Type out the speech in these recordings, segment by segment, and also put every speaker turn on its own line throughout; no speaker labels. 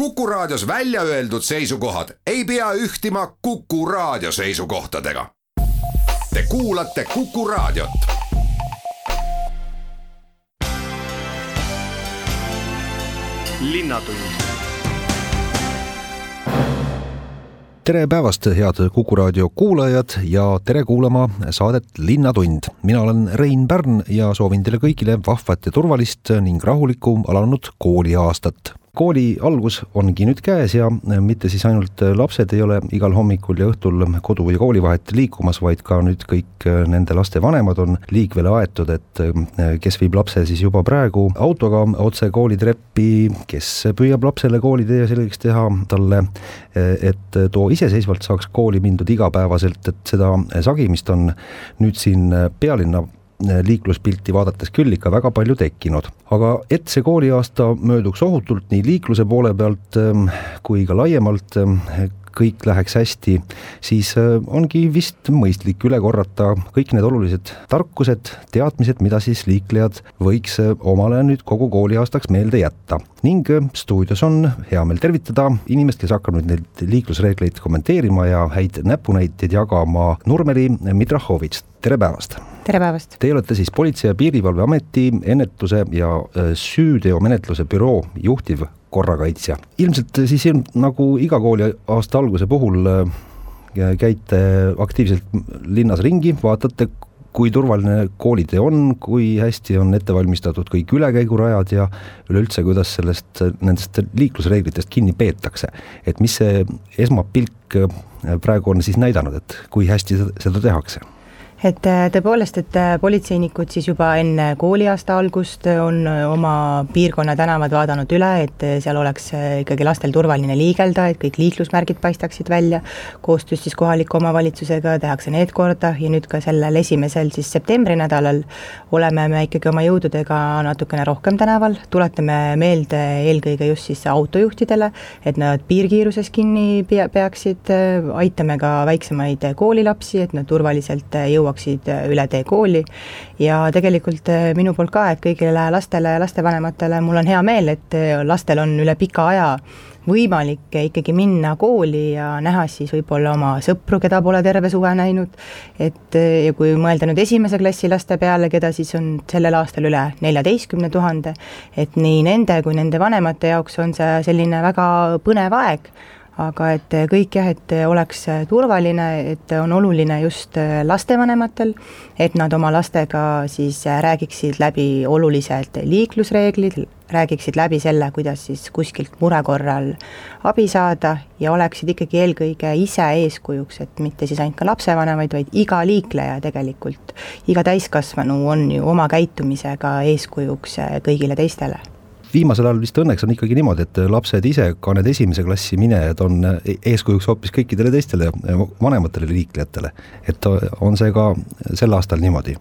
Kuku Raadios välja öeldud seisukohad ei pea ühtima Kuku Raadio seisukohtadega. Te kuulate Kuku Raadiot.
tere päevast, head Kuku raadio kuulajad ja tere kuulama saadet Linnatund. mina olen Rein Pärn ja soovin teile kõigile vahvat ja turvalist ning rahulikku alanud kooliaastat kooli algus ongi nüüd käes ja mitte siis ainult lapsed ei ole igal hommikul ja õhtul kodu või kooli vahet liikumas, vaid ka nüüd kõik nende laste vanemad on liikvele aetud, et kes viib lapse siis juba praegu autoga otse koolitreppi, kes püüab lapsele koolitee selgeks teha talle, et too iseseisvalt saaks kooli mindud igapäevaselt, et seda sagimist on nüüd siin pealinna liikluspilti vaadates küll ikka väga palju tekkinud. aga et see kooliaasta mööduks ohutult nii liikluse poole pealt ähm, kui ka laiemalt, ähm, kõik läheks hästi, siis äh, ongi vist mõistlik üle korrata kõik need olulised tarkused, teadmised, mida siis liiklejad võiks omale nüüd kogu kooliaastaks meelde jätta. ning stuudios on hea meel tervitada inimest, kes hakkab nüüd neid liiklusreegleid kommenteerima ja häid näpunäiteid jagama, Nurmeli Mitrahhovitš, tere päevast!
Tere päevast!
Teie olete siis Politsei- ja Piirivalveameti ennetuse ja süüteomenetluse büroo juhtiv korrakaitsja. ilmselt siis nagu iga kooliaasta alguse puhul äh, käite aktiivselt linnas ringi, vaatate, kui turvaline koolitee on, kui hästi on ette valmistatud kõik ülekäigurajad ja üleüldse, kuidas sellest, nendest liiklusreeglitest kinni peetakse. et mis see esmapilk äh, praegu on siis näidanud, et kui hästi seda tehakse
et äh, tõepoolest, et äh, politseinikud siis juba enne kooliaasta algust on äh, oma piirkonna tänavad vaadanud üle, et seal oleks ikkagi lastel turvaline liigelda, et kõik liiklusmärgid paistaksid välja, koostöös siis kohaliku omavalitsusega tehakse need korda ja nüüd ka sellel esimesel siis septembri nädalal oleme me ikkagi oma jõududega natukene rohkem tänaval, tuletame meelde eelkõige just siis autojuhtidele, et nad piirkiiruses kinni pea, peaksid, aitame ka väiksemaid koolilapsi, et nad turvaliselt jõuaksid jõuaksid äh, üle tee kooli. Ja tegelikult äh, minu poolt ka, et kõigile lastele ja lastevanematele mul on hea meel, et äh, lastel on üle pika aja võimalik ikkagi minna kooli ja näha siis võib-olla oma sõpru, keda pole terve suve näinud, et ja kui mõelda nüüd esimese klassi laste peale, keda siis on sellel aastal üle neljateistkümne tuhande, et nii nende kui nende vanemate jaoks on see selline väga põnev aeg, aga et kõik jah, et oleks turvaline, et on oluline just lastevanematel, et nad oma lastega siis räägiksid läbi olulised liiklusreeglid, räägiksid läbi selle, kuidas siis kuskilt mure korral abi saada ja oleksid ikkagi eelkõige ise eeskujuks, et mitte siis ainult ka lapsevanemaid, vaid iga liikleja tegelikult, iga täiskasvanu on ju oma käitumisega eeskujuks kõigile teistele
viimasel ajal vist õnneks on ikkagi niimoodi, et lapsed ise, ka need esimese klassi minejad on eeskujuks hoopis kõikidele teistele vanematele liiklejatele. et on see ka sel aastal niimoodi?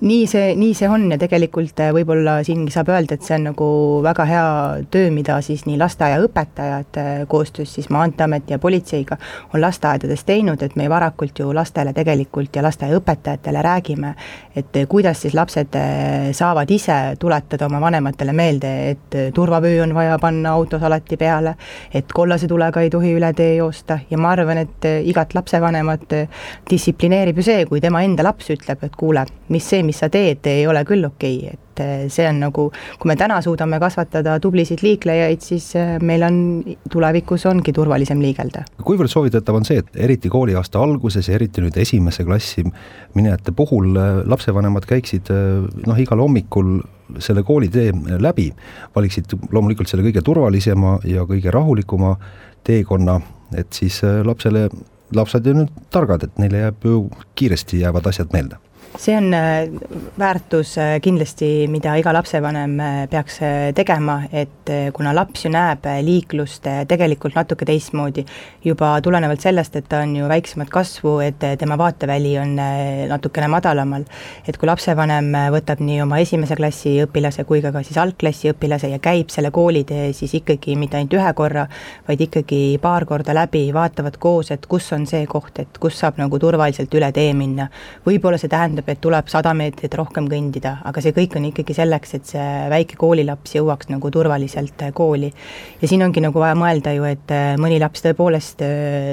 nii see, nii see on ja tegelikult äh, võib-olla siingi saab öelda, et see on nagu väga hea töö, mida siis nii lasteaiaõpetajad äh, koostöös siis Maanteeameti ja politseiga on lasteaedades teinud, et me varakult ju lastele tegelikult ja lasteaiaõpetajatele räägime, et äh, kuidas siis lapsed saavad ise tuletada oma vanematele meelde, et turvavöö on vaja panna autos alati peale, et kollase tulega ei tohi üle tee joosta ja ma arvan, et igat lapsevanemat distsiplineerib ju see, kui tema enda laps ütleb, et kuule, mis see see, mis sa teed, ei ole küll okei okay., et eh, see on nagu, kui me täna suudame kasvatada tublisid liiklejaid, siis eh, meil on, tulevikus ongi turvalisem liigelda.
kuivõrd soovitatav on see, et eriti kooliaasta alguses ja eriti nüüd esimesse klassi minejate puhul eh, lapsevanemad käiksid noh, igal hommikul selle koolitee läbi, valiksid loomulikult selle kõige turvalisema ja kõige rahulikuma teekonna, et siis lapsele, lapsed on nüüd targad, et neile jääb ju kiiresti jäävad asjad meelde
see on äh, väärtus äh, kindlasti, mida iga lapsevanem äh, peaks tegema, et kuna laps ju näeb liiklust tegelikult natuke teistmoodi, juba tulenevalt sellest, et ta on ju väiksemat kasvu, et tema vaateväli on natukene madalamal, et kui lapsevanem võtab nii oma esimese klassi õpilase kui ka ka siis algklassi õpilase ja käib selle koolitee siis ikkagi mitte ainult ühe korra, vaid ikkagi paar korda läbi, vaatavad koos, et kus on see koht, et kus saab nagu turvaliselt üle tee minna. võib-olla see tähendab tähendab, et tuleb sada meetrit rohkem kõndida, aga see kõik on ikkagi selleks, et see väike koolilaps jõuaks nagu turvaliselt kooli. ja siin ongi nagu vaja mõelda ju, et mõni laps tõepoolest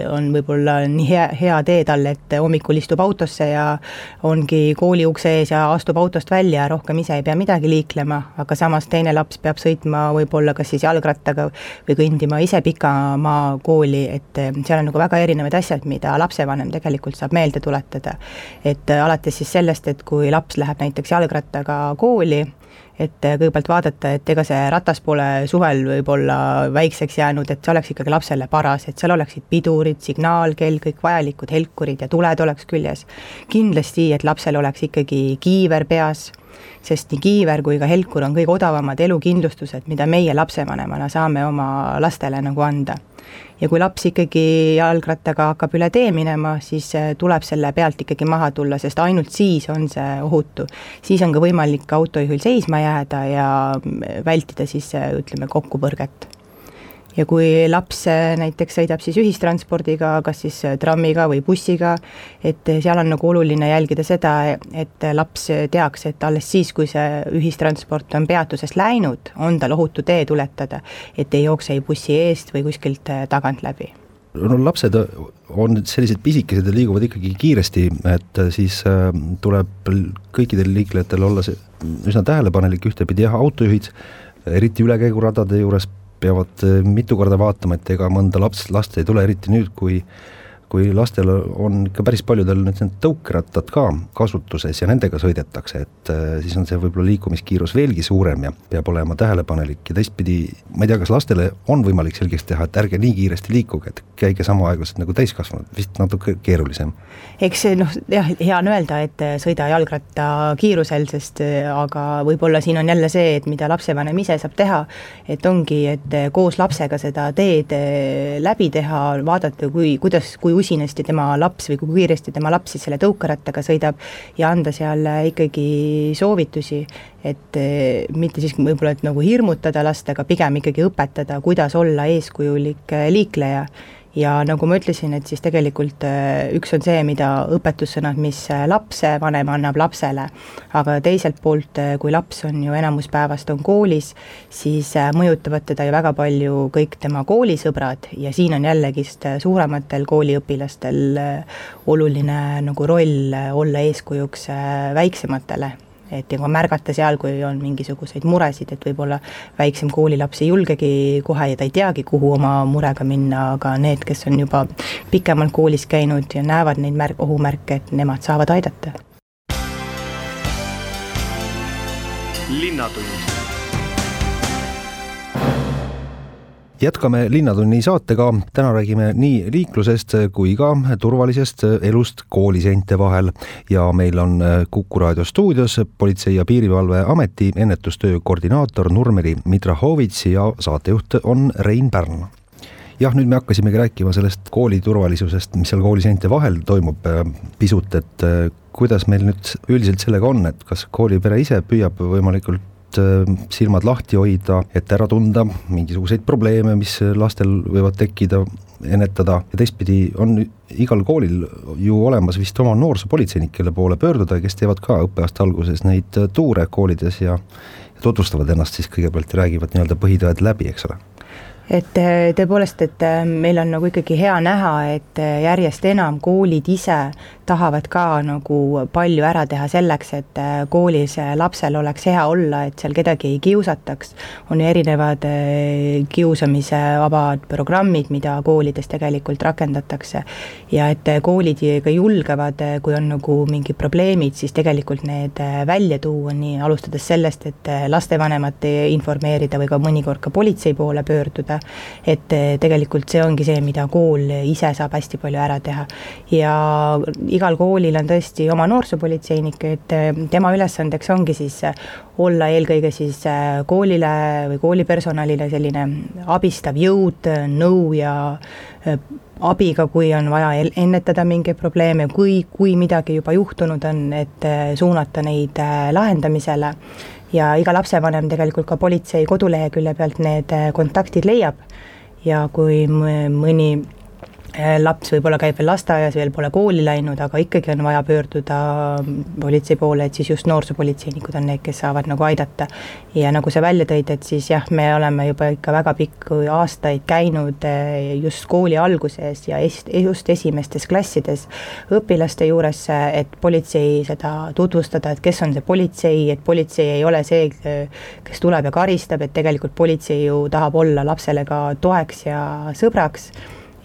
on võib-olla nii hea, hea tee talle, et hommikul istub autosse ja ongi kooli ukse ees ja astub autost välja ja rohkem ise ei pea midagi liiklema, aga samas teine laps peab sõitma võib-olla kas siis jalgrattaga või kõndima ise pika maa kooli, et seal on nagu väga erinevad asjad, mida lapsevanem tegelikult saab meelde tuletada. et alates siis sellest, et kui laps läheb näiteks jalgrattaga kooli, et kõigepealt vaadata, et ega see ratas pole suvel võib-olla väikseks jäänud, et see oleks ikkagi lapsele paras, et seal oleksid pidurid, signaalkell, kõik vajalikud helkurid ja tuled oleks küljes. kindlasti, et lapsel oleks ikkagi kiiver peas sest nii kiiver kui ka helkur on kõige odavamad elukindlustused, mida meie lapsevanemana saame oma lastele nagu anda. ja kui laps ikkagi jalgrattaga hakkab üle tee minema, siis äh, tuleb selle pealt ikkagi maha tulla, sest ainult siis on see ohutu. siis on ka võimalik autojuhil seisma jääda ja vältida siis äh, ütleme, kokkupõrget ja kui laps äh, näiteks sõidab siis ühistranspordiga, kas siis äh, trammiga või bussiga, et äh, seal on nagu oluline jälgida seda, et laps teaks, et alles siis, kui see ühistransport on peatusest läinud, on tal ohutu tee tuletada, et ei jookse ei bussi eest või kuskilt tagant läbi.
No lapsed on sellised pisikesed ja liiguvad ikkagi kiiresti, et siis tuleb kõikidel liiklejatel olla see üsna tähelepanelik, ühtepidi jah, autojuhid, eriti ülekäiguradade juures peavad eh, mitu korda vaatama, et ega mõnda laps, last ei tule, eriti nüüd, kui kui lastel on ikka päris paljudel nüüd need tõukerattad ka kasutuses ja nendega sõidetakse, et äh, siis on see võib-olla liikumiskiirus veelgi suurem ja peab olema tähelepanelik ja teistpidi, ma ei tea, kas lastele on võimalik selgeks teha, et ärge nii kiiresti liikuge, et käige sama aeglaselt nagu täiskasvanud, vist natuke keerulisem.
eks noh, jah, hea on öelda, et äh, sõida jalgratta kiirusel, sest äh, aga võib-olla siin on jälle see, et mida lapsevanem ise saab teha, et ongi, et koos lapsega seda teed läbi teha, vaadata, kui, kuidas, kui usinasti tema laps või kui kiiresti tema laps siis selle tõukerattaga sõidab ja anda seal ikkagi soovitusi, et eh, mitte siis võib-olla, et nagu hirmutada last, aga pigem ikkagi õpetada, kuidas olla eeskujulik eh, liikleja ja nagu ma ütlesin, et siis tegelikult äh, üks on see, mida õpetussõnad, mis äh, lapsevanem annab lapsele, aga teiselt poolt, äh, kui laps on ju enamus päevast on koolis, siis mõjutavad teda ju väga palju kõik tema koolisõbrad ja siin on jällegist suurematel kooliõpilastel oluline nagu roll olla eeskujuks väiksematele et ja ka märgata seal, kui on mingisuguseid muresid, et võib-olla väiksem koolilaps ei julgegi kohe ja ta ei teagi, kuhu oma murega minna, aga need, kes on juba pikemalt koolis käinud ja näevad neid märk-, ohumärke, et nemad saavad aidata.
linnatund jätkame Linnatunni saatega, täna räägime nii liiklusest kui ka turvalisest elust kooliseinte vahel. Ja meil on Kuku raadio stuudios Politsei- ja Piirivalveameti ennetustöö koordinaator Nurmeri Mitrahovitš ja saatejuht on Rein Pärn. Jah, nüüd me hakkasimegi rääkima sellest kooli turvalisusest, mis seal kooliseinte vahel toimub. Pisut, et kuidas meil nüüd üldiselt sellega on, et kas koolipere ise püüab võimalikult Äh, silmad lahti hoida, et ära tunda mingisuguseid probleeme, mis lastel võivad tekkida, ennetada. Ja teistpidi on igal koolil ju olemas vist oma noorsoopolitseinik, kelle poole pöörduda, kes teevad ka õppeaasta alguses neid tuure koolides ja tutvustavad ennast siis kõigepealt ja räägivad nii-öelda põhitõed läbi, eks ole.
Et äh, tõepoolest, et äh, meil on nagu ikkagi hea näha, et järjest enam koolid ise tahavad ka nagu palju ära teha selleks, et äh, koolis äh, lapsel oleks hea olla, et seal kedagi ei kiusataks. on erinevad äh, kiusamise vabad programmid, mida koolides tegelikult rakendatakse. ja et koolid ka julgevad, kui on nagu mingid probleemid, siis tegelikult need välja tuua, nii alustades sellest, et lastevanemat informeerida või ka mõnikord ka politsei poole pöörduda. et tegelikult see ongi see, mida kool ise saab hästi palju ära teha ja igal koolil on tõesti oma noorsoopolitseinik, et eh, tema ülesandeks ongi siis eh, olla eelkõige siis eh, koolile või koolipersonalile selline abistav jõud, nõu ja abiga, kui on vaja ennetada mingeid probleeme, kui, kui midagi juba juhtunud on, et suunata neid lahendamisele. Ja iga lapsevanem tegelikult ka politsei kodulehekülje pealt need kontaktid leiab. Ja kui mõni laps võib-olla käib veel lasteaias, veel pole kooli läinud, aga ikkagi on vaja pöörduda politsei poole, et siis just noorsoopolitseinikud on need, kes saavad nagu aidata. ja nagu sa välja tõid, et siis jah, me oleme juba ikka väga pikku aastaid käinud äh, just kooli alguses ja es-, just esimestes klassides õpilaste juures, et politsei seda tutvustada, et kes on see politsei, et politsei ei ole see, kes tuleb ja karistab, et tegelikult politsei ju tahab olla lapsele ka toeks ja sõbraks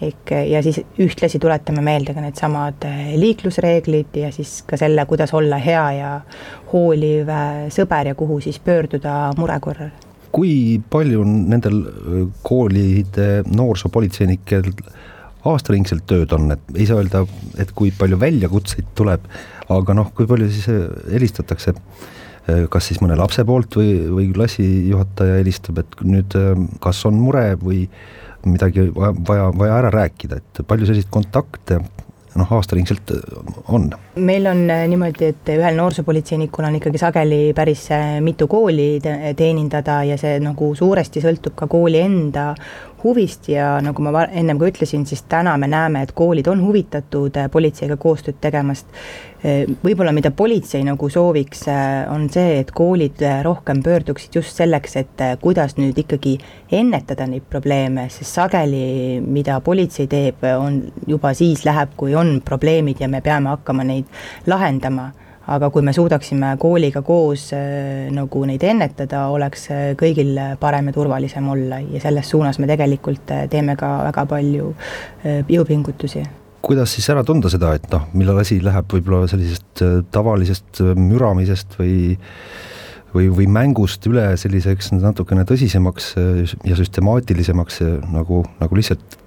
ehk ja siis ühtlasi tuletame meelde ka needsamad eh, liiklusreeglid ja siis ka selle, kuidas olla hea ja hooliv eh, sõber ja kuhu siis pöörduda mure korral.
kui palju nendel eh, koolide noorsoopolitseinikel aastaringselt tööd on, et ei saa öelda, et kui palju väljakutseid tuleb, aga noh, kui palju siis helistatakse kas siis mõne lapse poolt või, või klassijuhataja helistab, et nüüd kas on mure või midagi vaja, vaja, vaja ära rääkida, et palju selliseid kontakte noh, aastaringselt on?
meil on äh, niimoodi, et ühel noorsoopolitseinikul on ikkagi sageli päris äh, mitu kooli teenindada ja see nagu suuresti sõltub ka kooli enda huvist ja nagu ma ennem ka ütlesin, siis täna me näeme, et koolid on huvitatud äh, politseiga koostööd tegemast. Äh, võib-olla mida politsei nagu sooviks, äh, on see, et koolid rohkem pöörduksid just selleks, et kuidas nüüd ikkagi ennetada neid probleeme, sest sageli, mida politsei teeb, on juba siis läheb, kui on probleemid ja me peame hakkama neid lahendama aga kui me suudaksime kooliga koos äh, nagu neid ennetada, oleks äh, kõigil parem ja turvalisem olla. Ja selles suunas me tegelikult äh, teeme ka väga palju jõupingutusi.
Kuidas siis ära tunda seda, et noh, millal asi läheb võib-olla sellisest tavalisest müramisest või või, või mängust üle selliseks natukene tõsisemaks ja süstemaatilisemaks nagu, nagu lihtsalt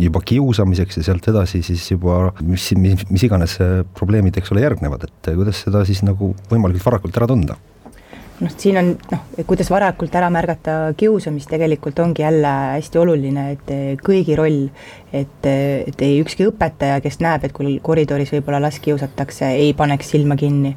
juba kiusamiseks ja sealt edasi siis juba mis, mis, mis iganes probleemid, eks ole, järgnevad, et kuidas seda siis nagu võimalikult varakult ära tunda?
Noh, siin on noh, kuidas varakult ära märgata kiusamist, tegelikult ongi jälle hästi oluline, et kõigi roll, et, et ei ükski õpetaja, kes näeb, et kui koridoris võib-olla last kiusatakse, ei paneks silma kinni.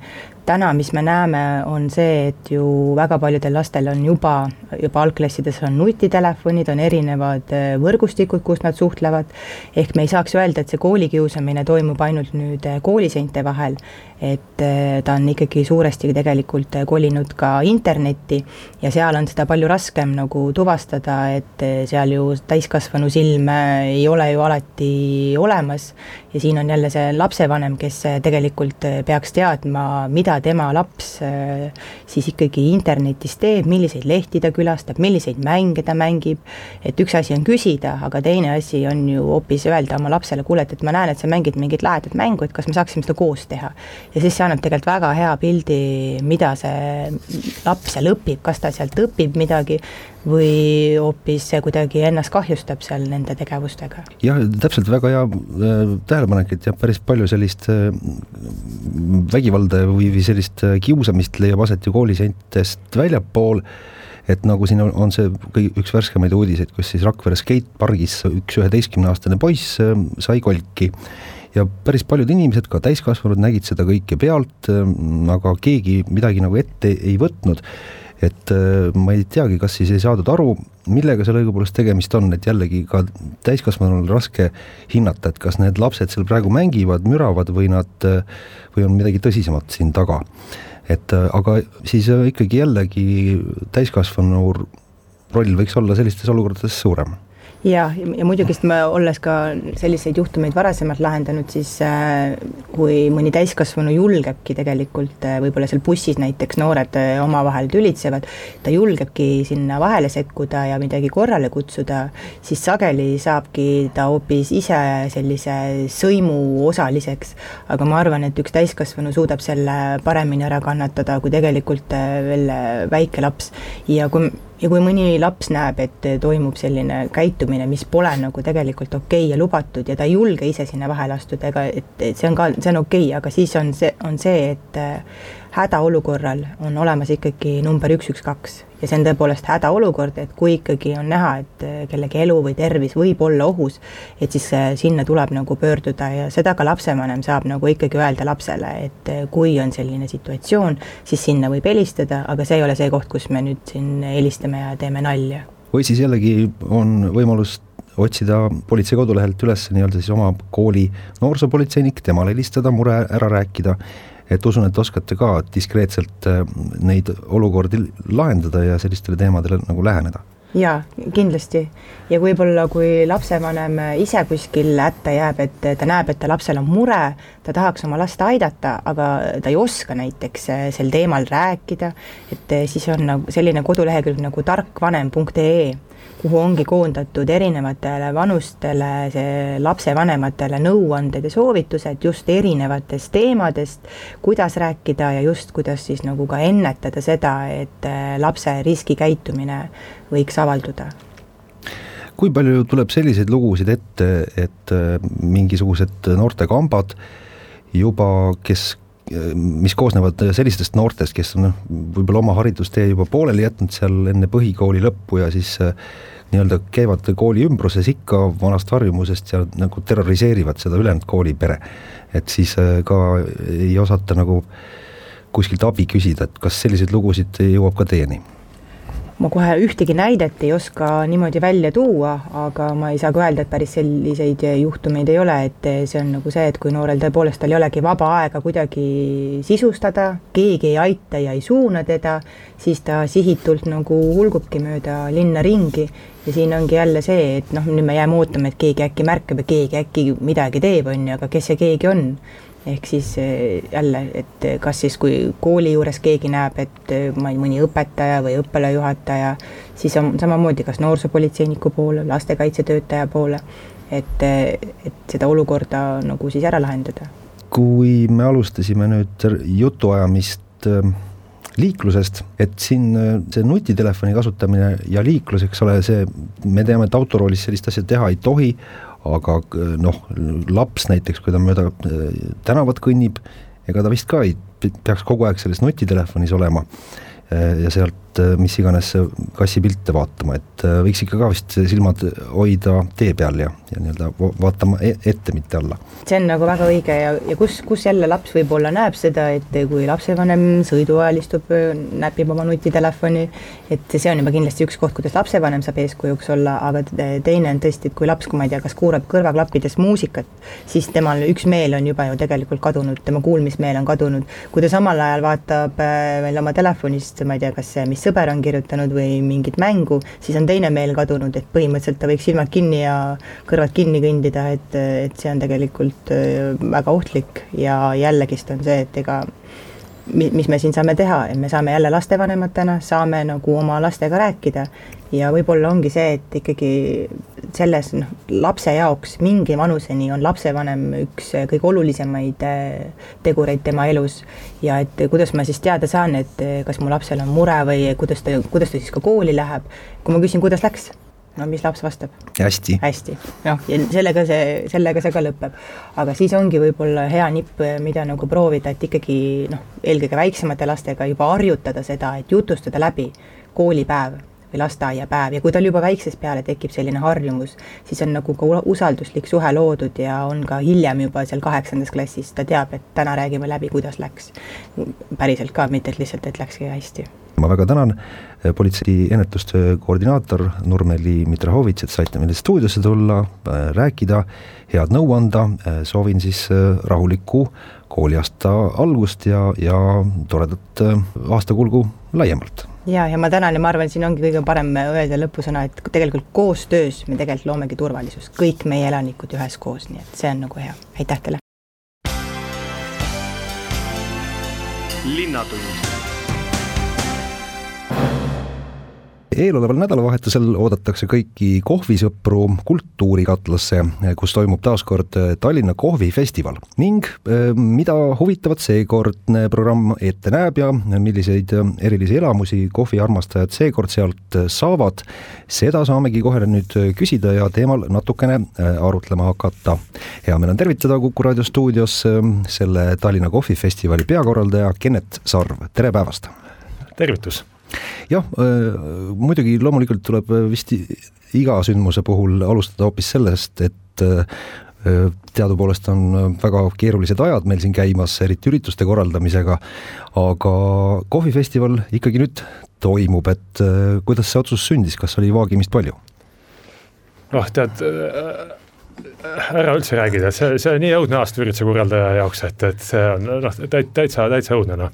Täna, mis me näeme, on see, et ju väga paljudel lastel on juba, juba algklassides on nutitelefonid, on erinevad äh, võrgustikud, kus nad suhtlevad, ehk me ei saaks öelda, et see koolikiusamine toimub ainult nüüd äh, kooliseinte vahel, et ta on ikkagi suuresti tegelikult kolinud ka internetti ja seal on seda palju raskem nagu tuvastada, et seal ju täiskasvanu silm ei ole ju alati olemas. Ja siin on jälle see lapsevanem, kes tegelikult peaks teadma, mida mida tema laps äh, siis ikkagi internetis teeb, milliseid lehti ta külastab, milliseid mänge ta mängib, et üks asi on küsida, aga teine asi on ju hoopis öelda oma lapsele, kuule, et, et ma näen, et sa mängid mingit lahedat mängu, et kas me saaksime seda koos teha. ja siis see annab tegelikult väga hea pildi, mida see laps seal õpib, kas ta sealt õpib midagi või hoopis kuidagi ennast kahjustab seal nende tegevustega.
jah, täpselt, väga hea äh, tähelepanek, et jah, päris palju sellist äh, vägivalda või, või sellist äh, kiusamist leiab aset ju kooliseintest väljapool, et nagu siin on, on see kõige, üks värskemaid uudiseid, kus siis Rakvere skeitpargis üks üheteistkümneaastane poiss sai kolki. Ja päris paljud inimesed, ka täiskasvanud, nägid seda kõike pealt, aga keegi midagi nagu ette ei võtnud et äh, ma ei teagi, kas siis ei saadud aru, millega seal õigupoolest tegemist on, et jällegi ka täiskasvanul on raske hinnata, et kas need lapsed seal praegu mängivad, müravad või nad, äh, või on midagi tõsisemat siin taga. et äh, aga siis ikkagi jällegi täiskasvanu roll võiks olla sellistes olukordades suurem
ja, ja muidugi, sest me olles ka selliseid juhtumeid varasemalt lahendanud, siis äh, kui mõni täiskasvanu julgebki tegelikult äh, võib-olla seal bussis näiteks noored äh, omavahel tülitsevad, ta julgebki sinna vahele sekkuda ja midagi korrale kutsuda, siis sageli saabki ta hoopis ise sellise sõimu osaliseks. aga ma arvan, et üks täiskasvanu suudab selle paremini ära kannatada kui tegelikult veel väike laps ja kui ja kui mõni laps näeb, et toimub selline käitumine, mis pole nagu tegelikult okei okay ja lubatud ja ta ei julge ise sinna vahele astuda, ega et, et see on ka, see on okei okay,, aga siis on see, on see, et hädaolukorral on olemas ikkagi number üks, üks, kaks ja see on tõepoolest hädaolukord, et kui ikkagi on näha, et äh, kellegi elu või tervis võib olla ohus, et siis äh, sinna tuleb nagu pöörduda ja seda ka lapsevanem saab nagu ikkagi öelda lapsele, et äh, kui on selline situatsioon, siis sinna võib helistada, aga see ei ole see koht, kus me nüüd siin helistame ja teeme nalja.
või siis jällegi on võimalus otsida politsei kodulehelt üles nii-öelda siis oma kooli noorsoopolitseinik, temale helistada, mure ära rääkida, et usun, et oskate ka diskreetselt äh, neid olukordi lahendada ja sellistele teemadele nagu läheneda
jaa, kindlasti. ja võib-olla, kui lapsevanem ise kuskil hätta jääb, et ta näeb, et ta lapsel on mure, ta tahaks oma last aidata, aga ta ei oska näiteks sel teemal rääkida, et siis on nagu selline kodulehekülg nagu tarkvanem.ee kuhu ongi koondatud erinevatele vanustele, see lapsevanematele nõuanded ja soovitused just erinevatest teemadest, kuidas rääkida ja just, kuidas siis nagu ka ennetada seda, et äh, lapse riskikäitumine võiks avalduda.
Kui palju tuleb selliseid lugusid ette, et äh, mingisugused noortekambad juba, kes mis koosnevad sellistest noortest, kes on noh, võib-olla oma haridustee juba pooleli jätnud seal enne põhikooli lõppu ja siis äh, nii-öelda käivad kooli ümbruses ikka vanast harjumusest ja nagu terroriseerivad seda ülejäänud koolipere. et siis äh, ka ei osata nagu kuskilt abi küsida, et kas selliseid lugusid jõuab ka teieni
ma kohe ühtegi näidet ei oska niimoodi välja tuua, aga ma ei saa ka öelda, et päris selliseid juhtumeid ei ole, et see on nagu see, et kui noorel tõepoolest tal ei olegi vaba aega kuidagi sisustada, keegi ei aita ja ei suuna teda, siis ta sihitult nagu hulgubki mööda linna ringi. Ja siin ongi jälle see, et noh, nüüd me jääme ootama, et keegi äkki märkab ja keegi äkki midagi teeb, on ju, aga kes see keegi on ehk siis eh, jälle, et kas siis, kui kooli juures keegi näeb, et eh, ma ei, mõni õpetaja või õppealajuhataja, siis on samamoodi kas noorsoopolitseiniku poole, lastekaitsetöötaja poole, et, eh, et seda olukorda nagu siis ära lahendada.
kui me alustasime nüüd jutuajamist liiklusest, et siin see nutitelefoni kasutamine ja liiklus, eks ole, see, me teame, et autoroolis sellist asja teha ei tohi, aga noh, laps näiteks, kui ta mööda äh, tänavat kõnnib, ega ta vist ka ei peaks kogu aeg selles nutitelefonis olema äh, ja sealt Äh, mis iganes kassipilte vaatama, et äh, võiks ikka ka vist silmad hoida tee peal ja, ja nii-öelda vaatama e-, ette, mitte alla.
see on nagu väga õige ja, ja kus, kus jälle laps võib-olla näeb seda, et kui lapsevanem sõidu ajal istub, näpib oma nutitelefoni, et see on juba kindlasti üks koht, kuidas lapsevanem saab eeskujuks olla, aga teine on tõesti, et kui laps, kui ma ei tea, kas kuulab kõrvaklappides muusikat, siis temal üks meel on juba ju tegelikult kadunud, tema kuulmismeel on kadunud. kui ta samal ajal vaatab äh, veel oma telefonist, ma ei tea, kas mis sõber on kirjutanud või mingit mängu, siis on teine meel kadunud, et põhimõtteliselt ta võiks silmad kinni ja kõrvad kinni kõndida, et, et see on tegelikult äh, väga ohtlik. Ja jällegist on see, et ega mis me siin saame teha, et me saame jälle lastevanematena, saame nagu oma lastega rääkida ja võib-olla ongi see, et ikkagi selles noh, lapse jaoks mingi vanuseni on lapsevanem üks kõige olulisemaid äh, tegureid tema elus. ja et kuidas ma siis teada saan, et äh, kas mu lapsel on mure või kuidas ta, kuidas ta siis ka kooli läheb, kui ma küsin, kuidas läks no mis laps vastab?
hästi.
hästi, noh, ja sellega see, sellega see ka lõpeb. aga siis ongi võib-olla hea nipp, mida nagu proovida, et ikkagi noh, eelkõige väiksemate lastega juba harjutada seda, et jutustada läbi koolipäev või lasteaiapäev ja kui tal juba väiksest peale tekib selline harjumus, siis on nagu ka usalduslik suhe loodud ja on ka hiljem juba seal kaheksandas klassis, ta teab, et täna räägime läbi, kuidas läks. päriselt ka, mitte et lihtsalt, et läkski hästi.
ma väga tänan, eh, politsei ennetustöö koordinaator Nurmeli Mitrahovitš, et saite meile stuudiosse tulla, eh, rääkida, head nõu anda, eh, soovin siis rahulikku kooliaasta algust ja, ja toredat aastakulgu laiemalt
ja, ja ma tänan ja ma arvan, siin ongi kõige parem öelda lõpusõna, et tegelikult koostöös me tegelikult loomegi turvalisust, kõik meie elanikud üheskoos, nii et see on nagu hea, aitäh teile.
linnatund eeloleval nädalavahetusel oodatakse kõiki kohvisõpru Kultuurikatlasse, kus toimub taas kord Tallinna kohvifestival ning eh, mida huvitavat seekordne programm ette näeb ja milliseid erilisi elamusi kohviarmastajad seekord sealt saavad, seda saamegi kohe nüüd küsida ja teemal natukene arutlema hakata. hea meel on tervitada Kuku raadio stuudios eh, selle Tallinna kohvifestivali peakorraldaja Kennet Sarv, tere päevast!
tervitus
jah, äh, muidugi loomulikult tuleb vist iga sündmuse puhul alustada hoopis sellest, et äh, teadupoolest on väga keerulised ajad meil siin käimas, eriti ürituste korraldamisega, aga kohvifestival ikkagi nüüd toimub, et äh, kuidas see otsus sündis, kas oli vaagimist palju?
noh, tead ära üldse räägi, tead see, see on nii õudne aasta ürituse korraldaja jaoks, et, et see on noh, täitsa, täitsa õudne noh.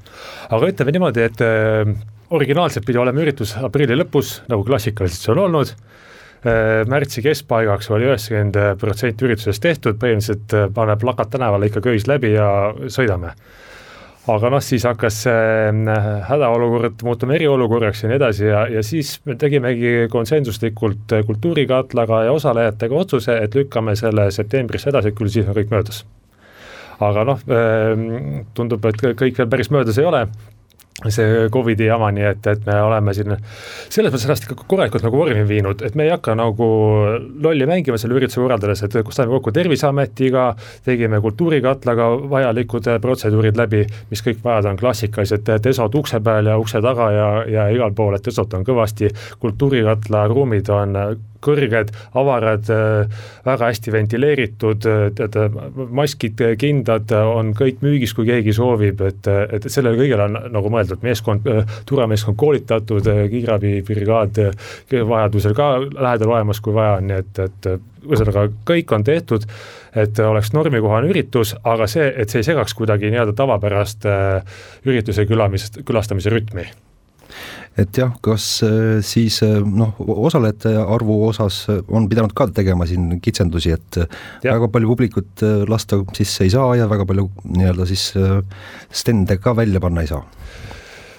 aga ütleme niimoodi, et äh, originaalselt pidi olema üritus aprilli lõpus, nagu klassikaliselt see on olnud äh,. märtsi keskpaigaks oli üheksakümmend protsenti üritusest tehtud, põhimõtteliselt äh, paneb plakat tänavale ikka köis läbi ja sõidame aga noh, siis hakkas see äh, hädaolukord muutuma eriolukorraks ja nii edasi ja, ja siis me tegimegi konsensuslikult Kultuurikatlaga ja osalejatega otsuse, et lükkame selle septembrisse edasi, küll siis on kõik möödas. aga noh, tundub, et kõik veel päris möödas ei ole see Covidi jama, nii et, et me oleme siin selles mõttes ennast ikka korralikult nagu vormi viinud, et me ei hakka nagu lolli mängima selle ürituse korraldades, et saime kokku Terviseametiga, tegime Kultuurikatlaga vajalikud protseduurid läbi, mis kõik vajad on klassikalised desod ukse peal ja ukse taga ja, ja igal pool, et desot on kõvasti, Kultuurikatla ruumid on kõrged, avarad, väga hästi ventileeritud, tead, maskid, kindad on kõik müügis, kui keegi soovib, et, et sellele kõigele on nagu mõeldud, meeskond, turvameeskond koolitatud, kiirabibrigaad vajadusel ka lähedal olemas, kui vaja on, nii et, et ühesõnaga kõik on tehtud, et oleks normikohane üritus, aga see, et see ei segaks kuidagi nii-öelda tavapärast ürituse külamist, külastamise rütmi
et jah, kas äh, siis äh, noh, osalejate arvu osas on pidanud ka tegema siin kitsendusi, et ja. väga palju publikut äh, lasta sisse ei saa ja väga palju nii-öelda siis stende ka välja panna ei saa.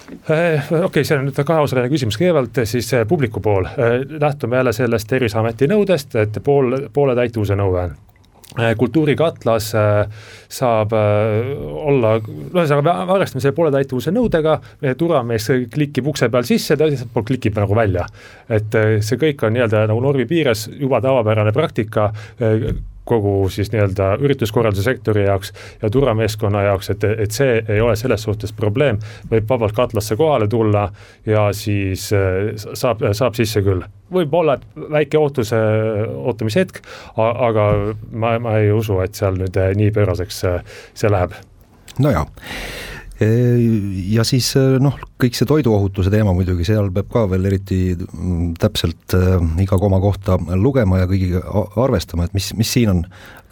Okei okay,, see on nüüd kaheosaline küsimus, kõigepealt siis publiku pool, lähtume jälle sellest Terviseameti nõudest, et pool, poole täituvuse nõue on. Äh, kultuurikatlas äh, saab äh, olla, ühesõnaga me arvestame selle pooletäituvuse nõudega, turvamees klikib ukse peal sisse, teiselt poolt klikib nagu välja. et see kõik on nii-öelda nagu normi piires juba tavapärane praktika kogu siis nii-öelda ürituskorralduse sektori jaoks ja turvameeskonna jaoks, et, et see ei ole selles suhtes probleem, võib vabalt katlasse kohale tulla ja siis saab, saab sisse küll. Võib olla väike ootuse, ootamishetk, aga ma, ma ei usu, et seal nüüd eh, nii pööraseks eh, see läheb.
no jaa ja siis eh, noh, kõik see toiduohutuse teema muidugi, seal peab ka veel eriti mm, täpselt iga koma kohta lugema ja kõigiga arvestama, et mis, mis siin on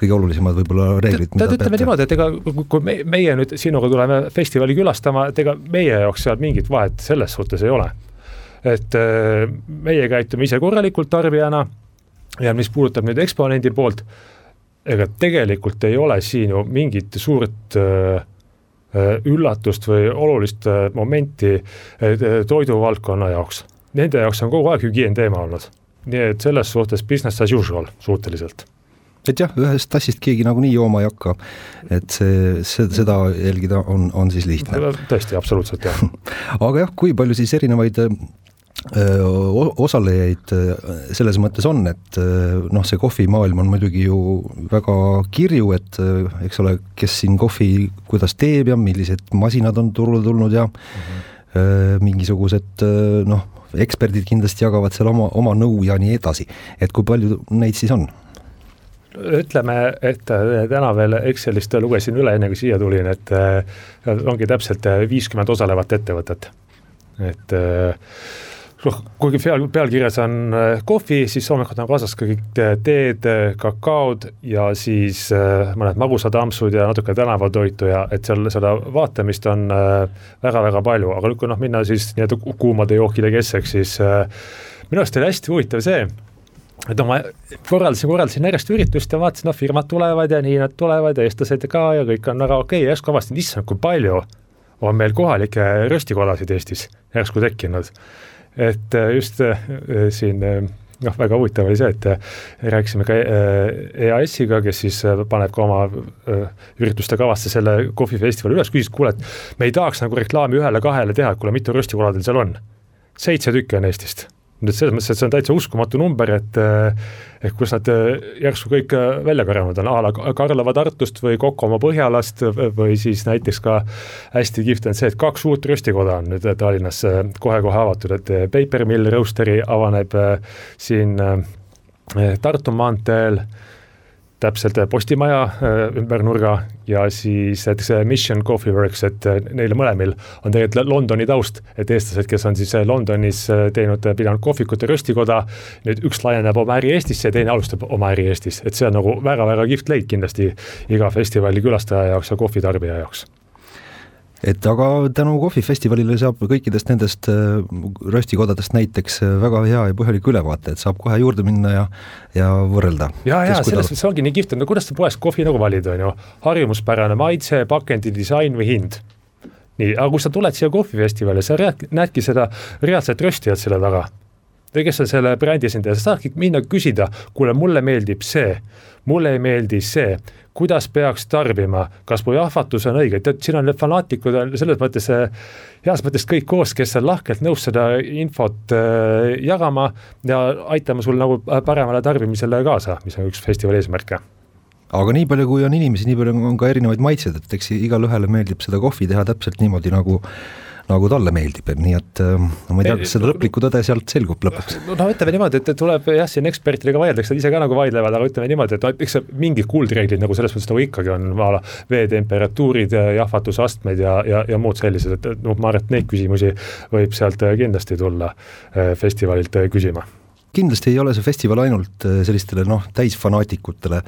kõige olulisemad võib-olla reeglid.
tead, ütleme niimoodi, et ega kui me, meie nüüd sinuga tuleme festivali külastama, et ega meie jaoks seal mingit vahet selles suhtes ei ole et äh, meie käitume ise korralikult tarbijana ja mis puudutab nüüd eksponendi poolt, ega tegelikult ei ole siin ju mingit suurt äh, üllatust või olulist momenti toiduvaldkonna jaoks. Nende jaoks on kogu aeg hügieen teema olnud. nii et selles suhtes business as usual suhteliselt
et jah, ühest tassist keegi nagunii jooma ei hakka, et see, see, seda jälgida on, on siis lihtne.
tõesti, absoluutselt jah
aga jah, kui palju siis erinevaid osalejaid selles mõttes on, et noh, see kohvimaailm on muidugi ju väga kirju, et eks ole, kes siin kohvi, kuidas teeb ja millised masinad on turule tulnud ja mm -hmm. mingisugused noh, eksperdid kindlasti jagavad seal oma, oma nõu ja nii edasi, et kui palju neid siis on?
ütleme, et täna veel Excelist lugesin üle, enne kui siia tulin, et ongi täpselt viiskümmend osalevat ettevõtet, et noh, kuigi peal, pealkirjas on äh, kohvi, siis loomulikult on kaasas ka kõik teed, kakaod ja siis äh, mõned magusad ampsud ja natuke tänavatoitu ja et seal seda vaatamist on väga-väga äh, palju, aga nüüd, kui noh, minna siis nii-öelda kuumade jookide keskseks, siis minu arust oli hästi huvitav see, et noh, ma korraldasin, korraldasin järjest üritust ja vaatasin, noh, firmad tulevad ja nii nad tulevad ja eestlased ka ja kõik on väga okei okay. ja järsku avastasin, issand, kui palju on meil kohalikke röstikolasid Eestis järsku tekkinud et äh, just äh, siin äh, noh, väga huvitav oli see, et rääkisime ka EAS-iga, kes siis paneb ka oma ürituste kavasse selle kohvifestivali üles, küsis, kuule, et me ei tahaks nagu reklaami ühele-kahele teha, et kuule, mitu röstikola teil seal on? seitse tükki on Eestist nüüd selles mõttes, et see on täitsa uskumatu number, et et kus nad eh, järsku kõik eh, välja karjunud on, a la Karlova Tartust või Kokomaa Põhjalast või siis näiteks ka hästi kihvt on see, et kaks uut röstikoda on nüüd Tallinnas eh, kohe-kohe avatud, et Paper Mill Roastery avaneb siin Tartu maanteel täpselt Postimaja ümber nurga ja siis näiteks Mission Coffee Works, et neil mõlemil on tegelikult Londoni taust, et eestlased, kes on siis Londonis teinud, pidanud kohvikut ja röstikoda, nüüd üks laieneb oma äri Eestisse ja teine alustab oma äri Eestis, et see on nagu väga-väga kihvt leid kindlasti iga festivali külastaja jaoks ja kohvitarbija jaoks
et aga tänu kohvifestivalile saab kõikidest nendest äh, röstikodadest näiteks äh, väga hea ja põhjaliku ülevaate, et saab kohe juurde minna ja ja võrrelda.
ja, ja selles mõttes ongi nii kihvt, et no kuidas sa poest kohvi nagu valid, on ju, harjumuspärane maitse, pakendi disain või hind nii, aga kui sa tuled siia kohvifestivali, sa näed, näedki seda reaalset röstijat selle taga. Kes on selle brändi esindaja, sa saadki minna küsida, kuule, mulle meeldib see, mulle ei meeldi see, kuidas peaks tarbima, kas mu jahvatus on õige, tead, siin on need fanaatikud on selles mõttes, heas mõttes kõik koos, kes on lahkelt nõus seda infot äh, jagama ja aitama sul nagu paremale tarbimisele kaasa, mis on üks festivali eesmärke.
Aga nii palju, kui on inimesi, nii palju on ka erinevaid maitseid, et eks igale ühele meeldib seda kohvi teha täpselt niimoodi, nagu nagu talle meeldib, nii et no äh, ma ei tea, kas seda lõplikku tõde sealt selgub lõpuks.
no, no ütleme niimoodi, et tuleb jah, siin ekspertidega vaieldakse, nad ise ka nagu vaidlevad, aga ütleme niimoodi, et eks mingid kuldreeglid nagu selles mõttes nagu ikkagi on a la veetemperatuurid, jahvatusastmed ja, ja, ja muud sellised, et noh, ma arvan, et neid küsimusi võib sealt kindlasti tulla äh, festivalilt äh, küsima
kindlasti ei ole see festival ainult äh, sellistele noh, täisfanaatikutele,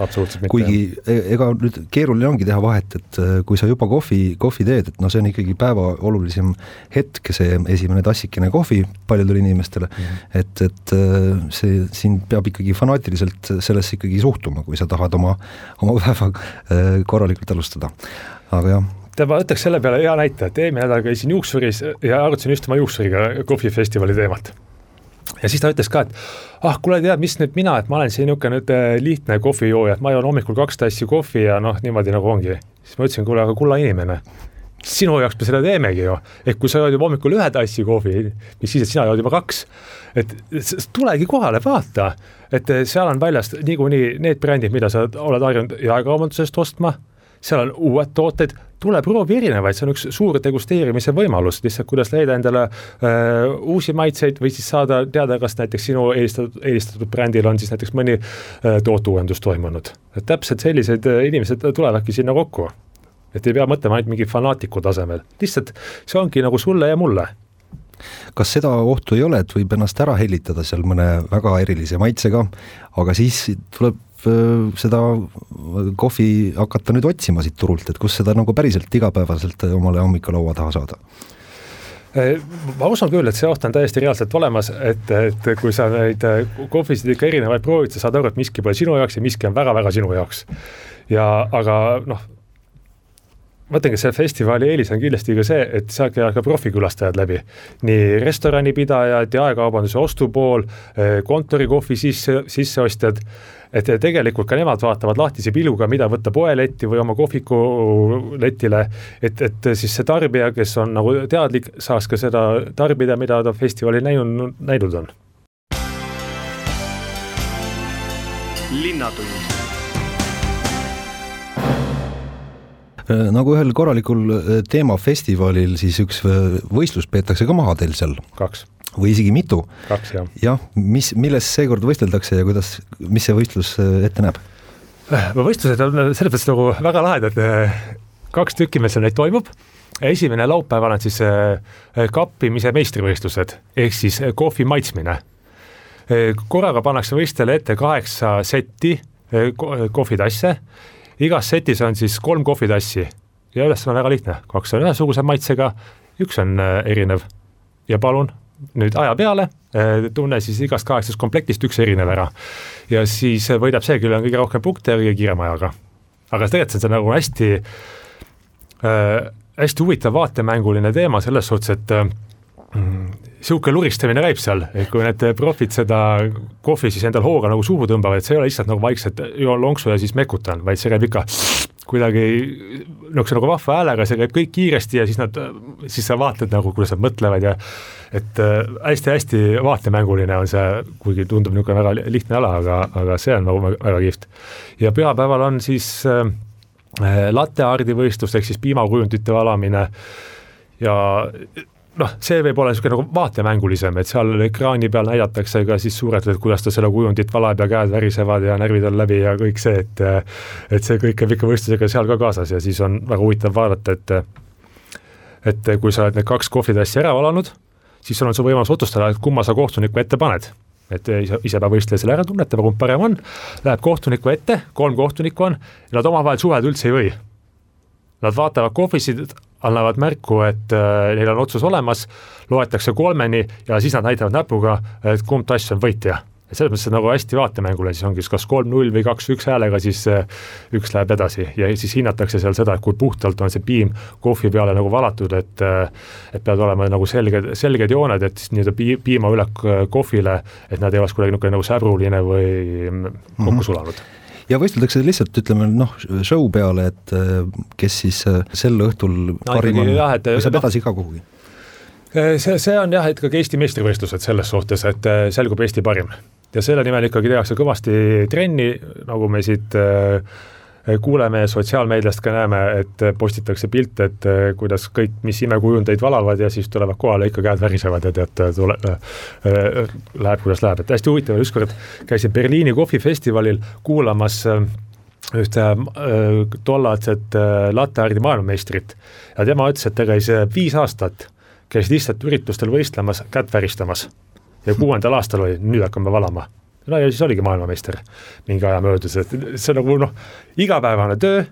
kuigi e-, ega nüüd keeruline ongi teha vahet, et äh, kui sa juba kohvi, kohvi teed, et noh, see on ikkagi päeva olulisem hetk, see esimene tassikene kohvi paljudele inimestele. Mm, -hmm. et, et äh, see, siin peab ikkagi fanaatiliselt sellesse ikkagi suhtuma, kui sa tahad oma, oma päeva korralikult alustada, aga jah.
Tead, ma võtaks selle peale hea näite, et eelmine nädal käisin juuksuris ja arutasin just oma juuksuriga kohvifestivali teemat ja siis ta ütles ka, et ah, kuule, tead, mis nüüd mina, et ma olen siin niisugune nüüd äh, lihtne kohvijooja, et ma joon hommikul kaks tassi kohvi ja noh, niimoodi nagu ongi. siis ma ütlesin, kuule, aga kulla inimene, sinu jaoks me seda teemegi ju, et kui sa jood juba hommikul ühe tassi kohvi, mis siis, et sina jood juba kaks, et tulegi kohale, vaata, et äh, seal on väljas niikuinii need brändid, mida sa oled harjunud jaekaubandusest ostma. Seal on uued tooted, tule proovi erinevaid, see on üks suur degusteerimise võimalus, lihtsalt kuidas leida endale äh, uusi maitseid või siis saada teada, kas näiteks sinu eelistatud, eelistatud brändil on siis näiteks mõni äh, tootuuendus toimunud. et täpselt sellised äh, inimesed tulevadki sinna kokku. et ei pea mõtlema ainult mingi fanaatiku tasemel, lihtsalt see ongi nagu sulle ja mulle
kas seda ohtu ei ole, et võib ennast ära hellitada seal mõne väga erilise maitsega, aga siis tuleb Äh, seda kohvi hakata nüüd otsima siit turult, et kus seda nagu päriselt igapäevaselt omale hommikulaua taha saada?
Äh, ma usun küll, et see oht on täiesti reaalselt olemas, et, et kui sa neid äh, kohvisid ikka erinevaid proovid, sa saad aru, et miski pole sinu jaoks ja miski on väga-väga sinu jaoks. ja aga noh, ma ütlengi, selle festivali eelis on kindlasti ka see, et sealt käivad ka profikülastajad läbi. nii restoranipidajad, jaekaubanduse ostupool, kontorikohvi sisse, sisseostjad et tegelikult ka nemad vaatavad lahtise pilguga, mida võtta poeletti või oma kohviku letile, et, et siis see tarbija, kes on nagu teadlik, saaks ka seda tarbida, mida ta festivalil näinud, näinud on.
linnatund nagu ühel korralikul teemafestivalil, siis üks võistlus peetakse ka maha teil seal.
kaks
või isegi mitu.
kaks, jah.
jah, mis, milles seekord võisteldakse ja kuidas, mis see võistlus äh, ette näeb?
võistlused on selles mõttes nagu väga lahedad, kaks tükki meil seal neid toimub, esimene laupäeval on siis äh, kappimise meistrivõistlused, ehk siis äh, kohvi maitsmine. korraga pannakse võistlejale ette kaheksa setti kohvitasse, igas setis on siis kolm kohvitassi ja ülesanne on väga lihtne, kaks on ühesuguse maitsega, üks on erinev ja palun nüüd aja peale, eh, tunne siis igast kaheksast komplektist üks erinev ära. ja siis võidab see, kellel on kõige rohkem punkte ja kõige kiirema ajaga. aga tegelikult see on nagu hästi äh,, hästi huvitav vaatemänguline teema selles suhtes, et äh, niisugune luristamine käib seal, et kui need profid seda kohvi siis endal hooga nagu suhu tõmbavad, et see ei ole lihtsalt nagu vaikselt joon lonksu ja siis mekutan, vaid see käib ikka kuidagi niisuguse nagu vahva häälega, see käib kõik kiiresti ja siis nad, siis sa vaatad nagu, kuidas nad mõtlevad ja et hästi-hästi äh, vaatemänguline on see, kuigi tundub niisugune väga lihtne ala, aga, aga see on nagu väga kihvt. ja pühapäeval on siis äh, latte ardi võistlus ehk siis piimakujundite valamine ja noh, see võib olla niisugune nagu vaatemängulisem, et seal ekraani peal näidatakse ka siis suurelt, et kuidas ta seda kujundit valab ja käed värisevad ja närvid on läbi ja kõik see, et et see kõik käib ikka võistlusega seal ka kaasas ja siis on väga huvitav vaadata, et et kui sa oled need kaks kohvitassi ära valanud, siis sul on sul võimalus otsustada, et kumma sa kohtuniku ette paned et ise, ise peab võistleja selle ära tunnetama, kumb parem on, läheb kohtuniku ette, kolm kohtunikku on, nad omavahel suhelda üldse ei või. Nad vaatavad kohvisid, annavad märku, et äh, neil on otsus olemas, loetakse kolmeni ja siis nad näitavad näpuga, et kumb tass on võitja. Et selles mõttes nagu hästi vaatemängule, siis ongi kas kolm-null või kaks-üks häälega, siis äh, üks läheb edasi. Ja siis hinnatakse seal seda, et kui puhtalt on see piim kohvi peale nagu valatud, et äh, et peavad olema nagu selged, selged jooned, et siis nii-öelda pii-, piimaülek kohvile, et nad ei oleks kuidagi niisugune nagu säbruline või kokku mm -hmm.
Ja võisteldakse lihtsalt ütleme noh, show peale, et äh, kes siis sel õhtul no, parim on või saab edasi ka kuhugi?
see, see on jah, ikkagi Eesti meistrivõistlused selles suhtes, et selgub Eesti parim ja selle nimel ikkagi tehakse kõvasti trenni, nagu me siit äh, kuuleme ja sotsiaalmeediast ka näeme, et postitakse pilte, et äh, kuidas kõik, mis imekujundeid valavad ja siis tulevad kohale, ikka käed värisevad ja tead, tule äh,, läheb kuidas läheb, et hästi huvitav, ükskord käisin Berliini kohvifestivalil kuulamas ühte äh, tollased äh, latteardi maailmameistrit. Ja tema ütles, et ta käis viis aastat, käis lihtsalt üritustel võistlemas, kätt väristamas. Ja kuuendal aastal oli, nüüd hakkame valama. No ja siis oligi maailmameister mingi aja möödudes, et see on nagu noh, igapäevane töö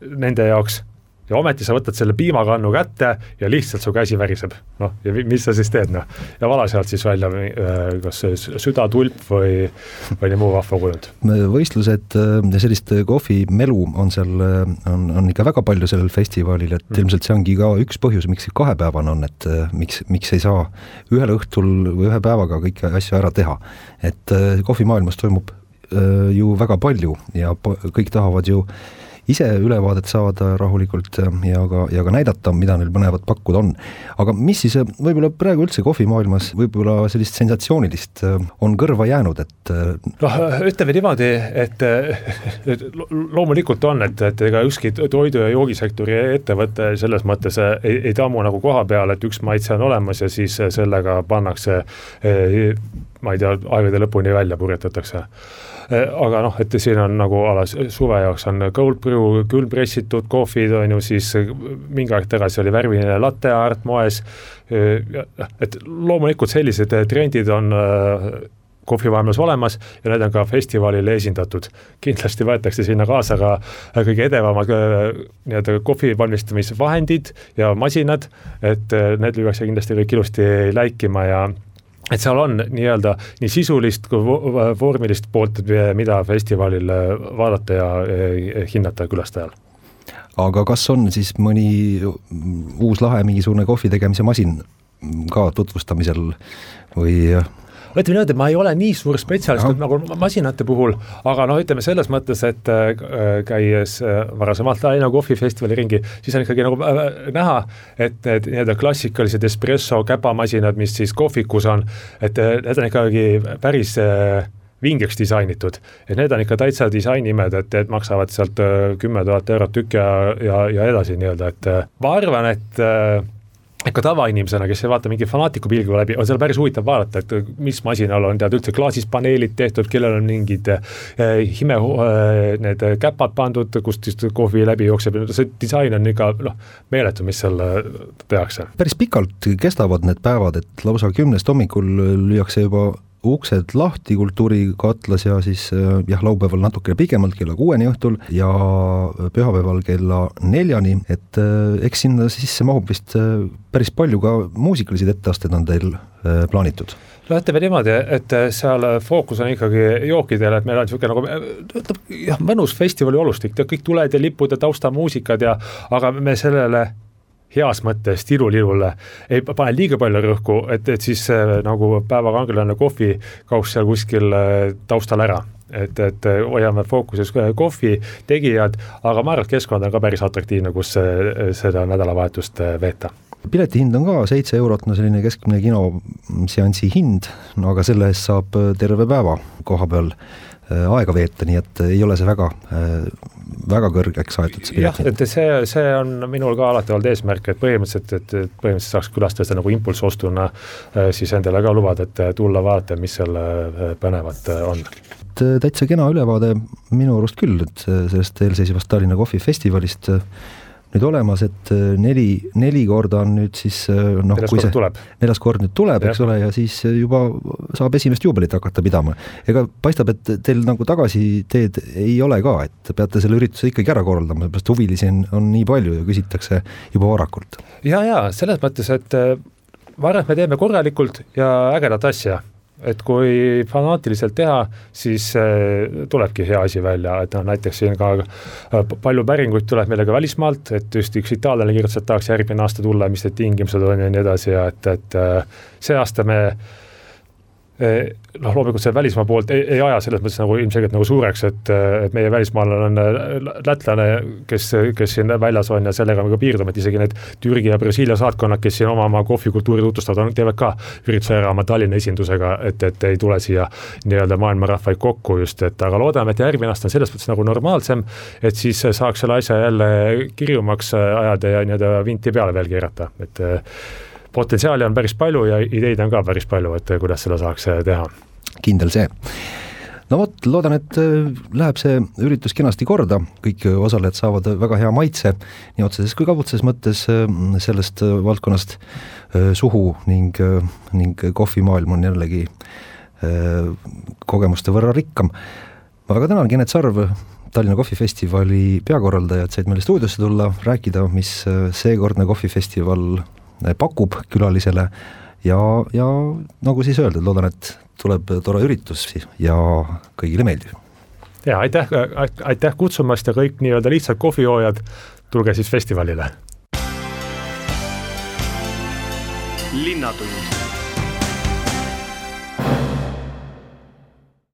nende jaoks ja ometi sa võtad selle piimakannu kätte ja lihtsalt su käsi väriseb. noh, ja mis sa siis teed, noh. ja vala sealt siis välja äh, kas südatulp või, või nii muu vahva kujund.
võistlused ja äh, sellist kohvimelu on seal, äh, on, on ikka väga palju sellel festivalil, et mm. ilmselt see ongi ka üks põhjus, miks see kahepäevane on, et miks, miks ei saa ühel õhtul või ühe päevaga kõiki asju ära teha. et kohvimaailmas toimub ju väga palju ja kõik tahavad ju äh, ise ülevaadet saada rahulikult ja ka, ja ka näidata, mida neil põnevat pakkuda on. aga mis siis võib-olla praegu üldse kohvimaailmas võib-olla sellist sensatsioonilist äh, on kõrva jäänud, et
äh, noh, ütleme niimoodi, et, et loomulikult on, et, et ega ükski toidu- ja joogisektori ettevõte selles mõttes ei, ei tammu nagu koha peal, et üks maitse on olemas ja siis sellega pannakse ma ei tea, aegade lõpuni välja purjetatakse Eh, aga noh, et siin on nagu alas suve jaoks on cold brew, külmpressitud kohvid on ju, siis mingi aeg tagasi oli värviline latte art moes. Eh, et loomulikult sellised trendid on eh, kohvivaamelus olemas ja need on ka festivalil esindatud. kindlasti võetakse sinna kaasa ka kõige edevamad nii-öelda kohvi valmistamisvahendid ja masinad, et need lüüakse kindlasti kõik ilusti läikima ja et seal on nii-öelda nii sisulist kui vormilist poolt, mida festivalil äh, vaadata ja äh, hinnata külastajal.
aga kas on siis mõni uus lahe mingisugune kohvi tegemise masin ka tutvustamisel või
ütleme niimoodi, et ma ei ole nii suur spetsialist nagu masinate puhul, aga noh, ütleme selles mõttes, et äh, käies äh, varasemalt Tallinna kohvifestivali ringi, siis on ikkagi nagu äh, näha, et need nii-öelda klassikalised espresso käpamasinad, mis siis kohvikus on, et need on ikkagi päris vingeks disainitud, et need on ikka täitsa disainimed, et, et maksavad sealt kümme tuhat eurot tükk ja, ja, ja edasi nii-öelda, et ma arvan, et ka tavainimesena, kes ei vaata mingi fanaatiku pilguga läbi, on seal päris huvitav vaadata, et mis masinal on tead üldse klaasist paneelid tehtud, kellel on mingid eh, hime eh, need käpad pandud, kust siis kohvi läbi jookseb, see disain on ikka noh, meeletu, mis seal tehakse.
päris pikalt kestavad need päevad, et lausa kümnest hommikul lüüakse juba uksed lahti Kultuurikatlas ja siis äh, jah, laupäeval natukene pikemalt, kella kuueni õhtul ja pühapäeval kella neljani, et äh, eks sinna sisse mahub vist äh, päris palju ka muusikalisi etteasteid on teil plaanitud.
No ütleme niimoodi, et seal fookus on ikkagi jookidel, et meil on niisugune nagu jah, mõnus festivali olustik, kõik tuled ja lipud ja taustamuusikad ja aga me sellele heas mõttes tilulilule ei pane liiga palju rõhku, et, et siis äh, nagu päevakangelane kohvikauss seal kuskil äh, taustal ära. Et, et äh, hoiame fookuses kohvi tegijad, aga ma arvan, et keskkond on ka päris atraktiivne, kus seda nädalavahetust veeta.
Piletihind on ka seitse eurot, no selline keskmine kinoseansi hind, no aga selle eest saab terve päeva koha peal aega veeta, nii et ei ole see väga väga kõrgeks aetud see
jah, et see, see on minul ka alati olnud eesmärk, et põhimõtteliselt, et, et põhimõtteliselt saaks külastada nagu impulssostuna siis endale ka lubada, et tulla vaata, mis seal põnevat on.
Täitsa kena ülevaade minu arust küll, et sellest eelseisvast Tallinna kohvifestivalist nüüd olemas, et äh, neli, neli korda on nüüd siis äh, noh, kui see
tuleb.
neljas kord nüüd tuleb, eks ole, ja siis äh, juba saab esimest juubelit hakata pidama. ega paistab, et teil nagu tagasiteed ei ole ka, et peate selle ürituse ikkagi ära korraldama, sellepärast huvilisi on, on nii palju ja küsitakse juba varakult.
ja, ja selles mõttes, et et me teeme korralikult ja ägedat asja et kui fanaatiliselt teha, siis äh, tulebki hea asi välja, et noh, näiteks siin ka äh, palju päringuid tuleb meile ka välismaalt, et just üks itaallane kirjutas, et tahaks järgmine aasta tulla, mis need tingimused on ja nii edasi ja et, et äh, see aasta me noh, loomulikult see välismaa poolt ei, ei aja selles mõttes nagu ilmselgelt nagu suureks, et, et meie välismaalane on äh, lätlane, kes, kes siin väljas on ja sellega me ka piirdume, et isegi need Türgi ja Brasiilia saatkonnad, kes siin oma, oma kohvikultuuri tutvustavad, teevad ka ürituse ära oma Tallinna esindusega, et, et ei tule siia nii-öelda maailma rahvaid kokku just, et aga loodame, et järgmine aasta on selles mõttes nagu normaalsem, et siis saaks selle asja jälle kirjumaks ajada ja nii-öelda vinti peale veel keerata, et potentsiaali on päris palju ja ideid on ka päris palju, et kuidas seda saaks äh, teha.
kindel see no vot, loodan, et äh, läheb see üritus kenasti korda, kõik osalejad saavad väga hea maitse nii otseses kui kaudses mõttes sellest valdkonnast suhu ning, ning kohvimaailm on jällegi kogemuste võrra rikkam. ma väga tänan, Genet Sarv, Tallinna kohvifestivali peakorraldaja, et said meile stuudiosse tulla, rääkida, mis seekordne kohvifestival Eh, pakub külalisele ja, ja nagu siis öeldud, loodan, et tuleb tore üritus ja kõigile meeldib.
ja aitäh, aitäh kutsumast ja kõik nii-öelda lihtsad kohvijoojad, tulge siis festivalile. linnatund